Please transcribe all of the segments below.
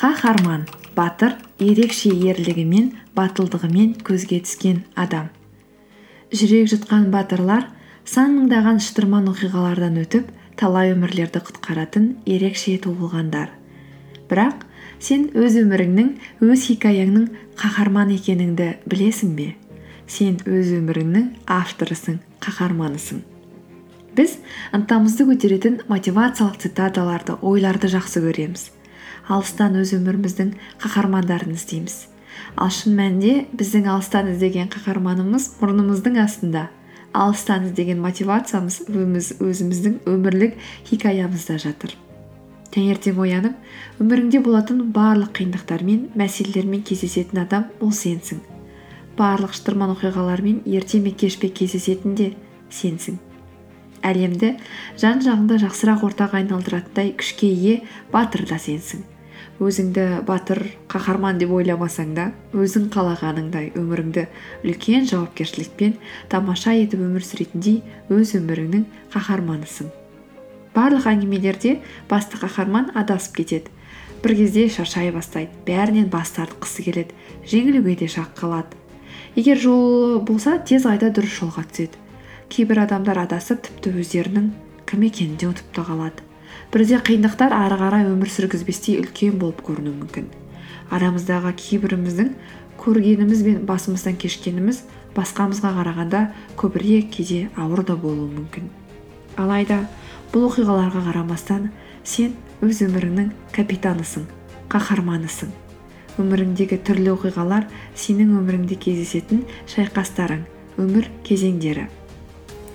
қаһарман батыр ерекше ерлігімен батылдығымен көзге түскен адам. Жүрек жұтқан батырлар сан мыңдаған шытырман оқиғалардан өтіп талай өмірлерді құтқаратын ерекше туылғандар. Бірақ сен өз өміріңнің өз хикаяңның қаһарман екеніңді білесің бе? Сен өз өміріңнің авторысың қаһарманысың біз ынтамызды көтеретін мотивациялық цитаталарды ойларды жақсы көреміз. Алыстан өз өміріміздің қаһармандарын іздейміз. Ал шын мәнінде біздің алыстан іздеген қаһарманымыз мұрнымыздың астында. Алыстан іздеген мотивациямыз өзіміздің өмірлік хикаямызда жатыр. Таңертең оянып өміріңде болатын барлық қиындықтармен мәселелермен кездесетін адам ол сенсің. Барлық шытырман оқиғалармен ерте ме кеш пе кездесетін де сенсің. Әлемді жан жағыңда жақсырақ ортаға айналдыратындай күшке ие батыр да сенсің. Өзіңді батыр қаһарман деп ойламасаң да өзің қалағаныңдай өміріңді үлкен жауапкершілікпен тамаша етіп өмір сүретіндей өз өміріңнің қаһарманысың. Барлық әңгімелерде басты қаһарман адасып кетеді. Бір кезде шаршай бастайды бәрінен бас тартқысы келеді жеңілуге де шақ қалады. Егер жолы болса тез қайта дұрыс жолға түседі. Кейбір адамдар адасып тіпті өздерінің кім екенін де ұмытып та қалады бірде қиындықтар ары қарай өмір сүргізбестей үлкен болып көрінуі мүмкін. Арамыздағы кейбіріміздің көргеніміз бен басымыздан кешкеніміз басқамызға қарағанда көбірек кейде ауыр да болуы мүмкін. Алайда бұл оқиғаларға қарамастан сен өз өміріңнің капитанысың қаһарманысың. Өміріңдегі түрлі оқиғалар сенің өміріңде кездесетін шайқастарың өмір кезеңдері.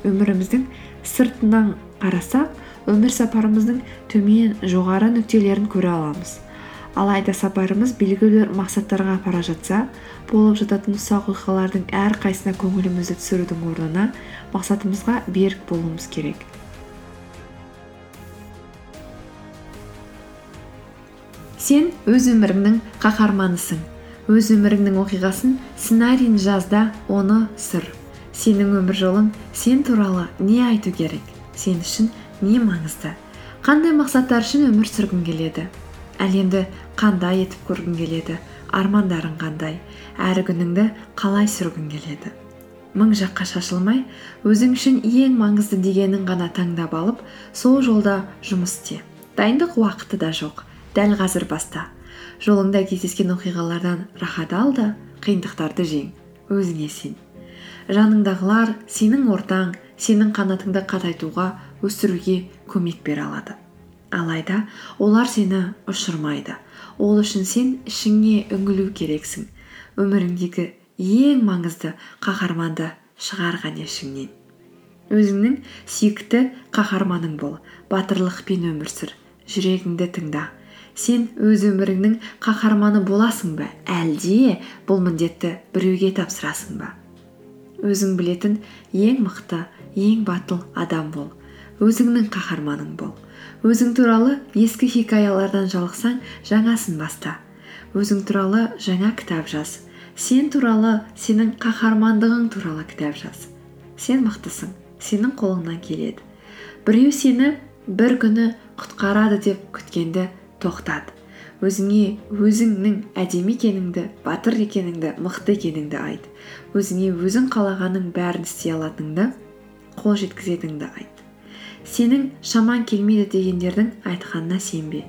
Өміріміздің сыртынан қарасақ өмір сапарымыздың төмен жоғары нүктелерін көре аламыз. Алайда сапарымыз белгілі бір мақсаттарға апара жатса болып жататын ұсақ оқиғалардың әрқайсысына көңілімізді түсірудің орнына мақсатымызға берік болуымыз керек. Сен өз өміріңнің қаһарманысың. Өз өміріңнің оқиғасын сценарийін жазда оны сыр. Сенің өмір жолың сен туралы не айту керек? Сен үшін не маңызды? Қандай мақсаттар үшін өмір сүргің келеді? Әлемді қандай етіп көргің келеді? Армандарың қандай? Әр күніңді қалай сүргің келеді? Мың жаққа шашылмай өзің үшін ең маңызды дегенін ғана таңдап алып сол жолда жұмыс істе. Дайындық уақыты да жоқ. Дәл қазір баста. Жолыңда кездескен оқиғалардан рахат ал да қиындықтарды жең. Өзіңе сен. Жаныңдағылар сенің ортаң сенің қанатыңды қатайтуға өсіруге көмек бере алады. Алайда олар сені ұшырмайды. Ол үшін сен ішіңе үңілу керексің. Өміріңдегі ең маңызды қаһарманды шығарған ішіңнен өзіңнің сүйікті қаһарманың бол батырлықпен өмір сүр жүрегіңді тыңда. Сен өз өміріңнің қаһарманы боласың ба? Әлде бұл міндетті біреуге тапсырасың ба? Өзің білетін ең мықты ең батыл адам бол. Өзіңнің қаһарманың бол. Өзің туралы ескі хикаялардан жалықсаң жаңасын баста. Өзің туралы жаңа кітап жаз. Сен туралы сенің қаһармандығың туралы кітап жаз. Сен мықтысың сенің қолыңнан келеді. Біреу сені бір күні құтқарады деп күткенді тоқтат. Өзіңе өзіңнің әдемі екеніңді батыр екеніңді мықты екеніңді айт. Өзіңе өзің қалағаның бәрін істей алатыныңды қол жеткізетініңді айт. Сенің шаман келмейді дегендердің айтқанына сенбе.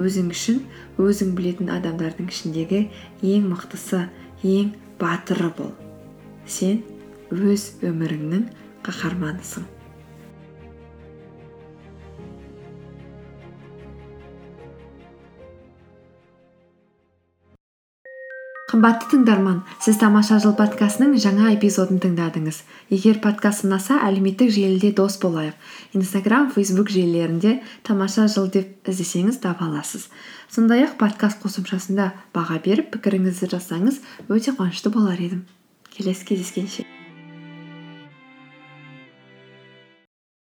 Өзің үшін өзің білетін адамдардың ішіндегі ең мықтысы ең батыры бол. Сен өз өміріңнің қаһарманысың. Қымбатты тыңдарман сіз тамаша жыл подкастының жаңа эпизодын тыңдадыңыз. Егер подкаст ұнаса әлеуметтік желіде дос болайық. Инстаграм фейсбук желілерінде тамаша жыл деп іздесеңіз таба аласыз. Сондай ақ подкаст қосымшасында баға беріп пікіріңізді жазсаңыз өте қуанышты болар едім. Келесі кездескенше.